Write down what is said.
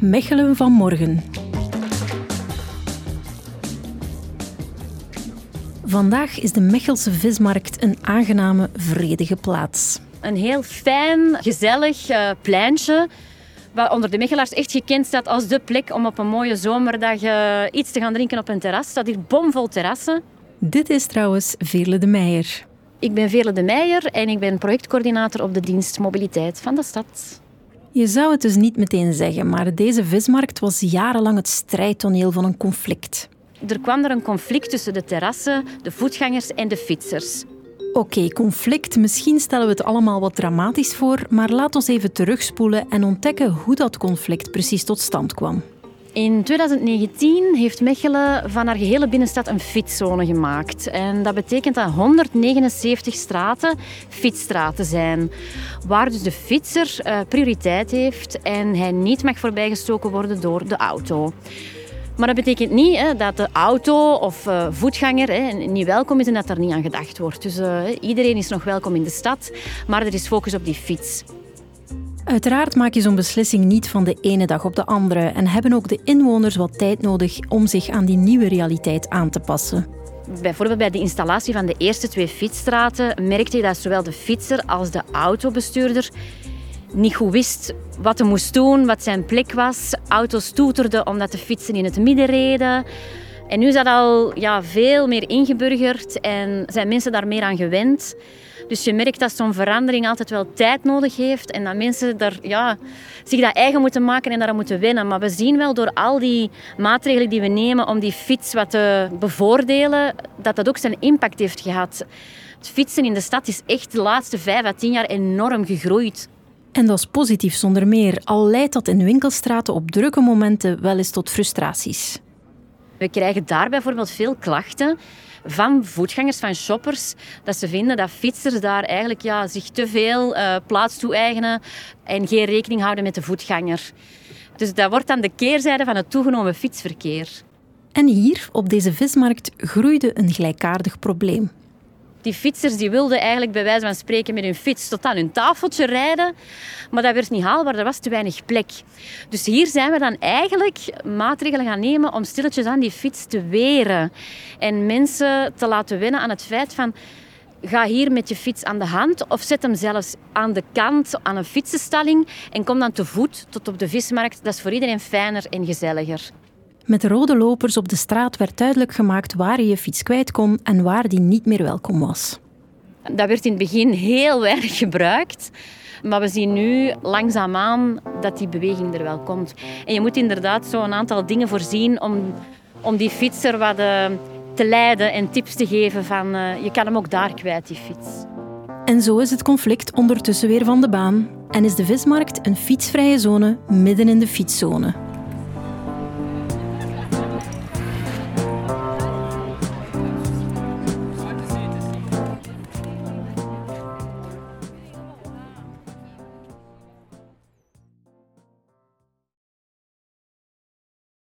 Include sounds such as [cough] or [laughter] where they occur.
Mechelen van morgen. Vandaag is de Mechelse vismarkt een aangename, vredige plaats. Een heel fijn, gezellig uh, pleintje. Wat onder de Mechelaars echt gekend staat als de plek om op een mooie zomerdag uh, iets te gaan drinken op een terras. staat hier bomvol terrassen. Dit is trouwens Veerle de Meijer. Ik ben Veerle de Meijer en ik ben projectcoördinator op de dienst Mobiliteit van de stad. Je zou het dus niet meteen zeggen, maar deze vismarkt was jarenlang het strijdtoneel van een conflict. Er kwam er een conflict tussen de terrassen, de voetgangers en de fietsers. Oké, conflict. Misschien stellen we het allemaal wat dramatisch voor, maar laat ons even terugspoelen en ontdekken hoe dat conflict precies tot stand kwam. In 2019 heeft Mechelen van haar gehele binnenstad een fietszone gemaakt. En dat betekent dat 179 straten fietsstraten zijn. Waar dus de fietser eh, prioriteit heeft en hij niet mag voorbijgestoken worden door de auto. Maar dat betekent niet hè, dat de auto of uh, voetganger hè, niet welkom is en dat er niet aan gedacht wordt. Dus uh, iedereen is nog welkom in de stad, maar er is focus op die fiets. Uiteraard maak je zo'n beslissing niet van de ene dag op de andere en hebben ook de inwoners wat tijd nodig om zich aan die nieuwe realiteit aan te passen. Bijvoorbeeld bij de installatie van de eerste twee fietsstraten merkte je dat zowel de fietser als de autobestuurder niet goed wist wat hij moest doen, wat zijn plek was. Auto's toeterden omdat de fietsen in het midden reden. En nu is dat al ja, veel meer ingeburgerd en zijn mensen daar meer aan gewend. Dus je merkt dat zo'n verandering altijd wel tijd nodig heeft en dat mensen daar, ja, zich dat eigen moeten maken en daar moeten winnen. Maar we zien wel door al die maatregelen die we nemen om die fiets wat te bevoordelen, dat dat ook zijn impact heeft gehad. Het fietsen in de stad is echt de laatste vijf à tien jaar enorm gegroeid. En dat is positief zonder meer, al leidt dat in winkelstraten op drukke momenten wel eens tot frustraties. We krijgen daar bijvoorbeeld veel klachten van voetgangers, van shoppers, dat ze vinden dat fietsers daar eigenlijk ja, zich te veel uh, plaats toe-eigenen en geen rekening houden met de voetganger. Dus dat wordt dan de keerzijde van het toegenomen fietsverkeer. En hier, op deze vismarkt, groeide een gelijkaardig probleem. Die fietsers die wilden eigenlijk bij wijze van spreken met hun fiets tot aan hun tafeltje rijden. Maar dat werd niet haalbaar, er was te weinig plek. Dus hier zijn we dan eigenlijk maatregelen gaan nemen om stilletjes aan die fiets te weren. En mensen te laten wennen aan het feit van ga hier met je fiets aan de hand of zet hem zelfs aan de kant aan een fietsenstalling en kom dan te voet tot op de vismarkt. Dat is voor iedereen fijner en gezelliger. Met rode lopers op de straat werd duidelijk gemaakt waar je je fiets kwijt kon en waar die niet meer welkom was. Dat werd in het begin heel [laughs] weinig gebruikt. Maar we zien nu langzaamaan dat die beweging er wel komt. En je moet inderdaad zo een aantal dingen voorzien om, om die fietser wat uh, te leiden en tips te geven van uh, je kan hem ook daar kwijt, die fiets. En zo is het conflict ondertussen weer van de baan en is de vismarkt een fietsvrije zone midden in de fietszone.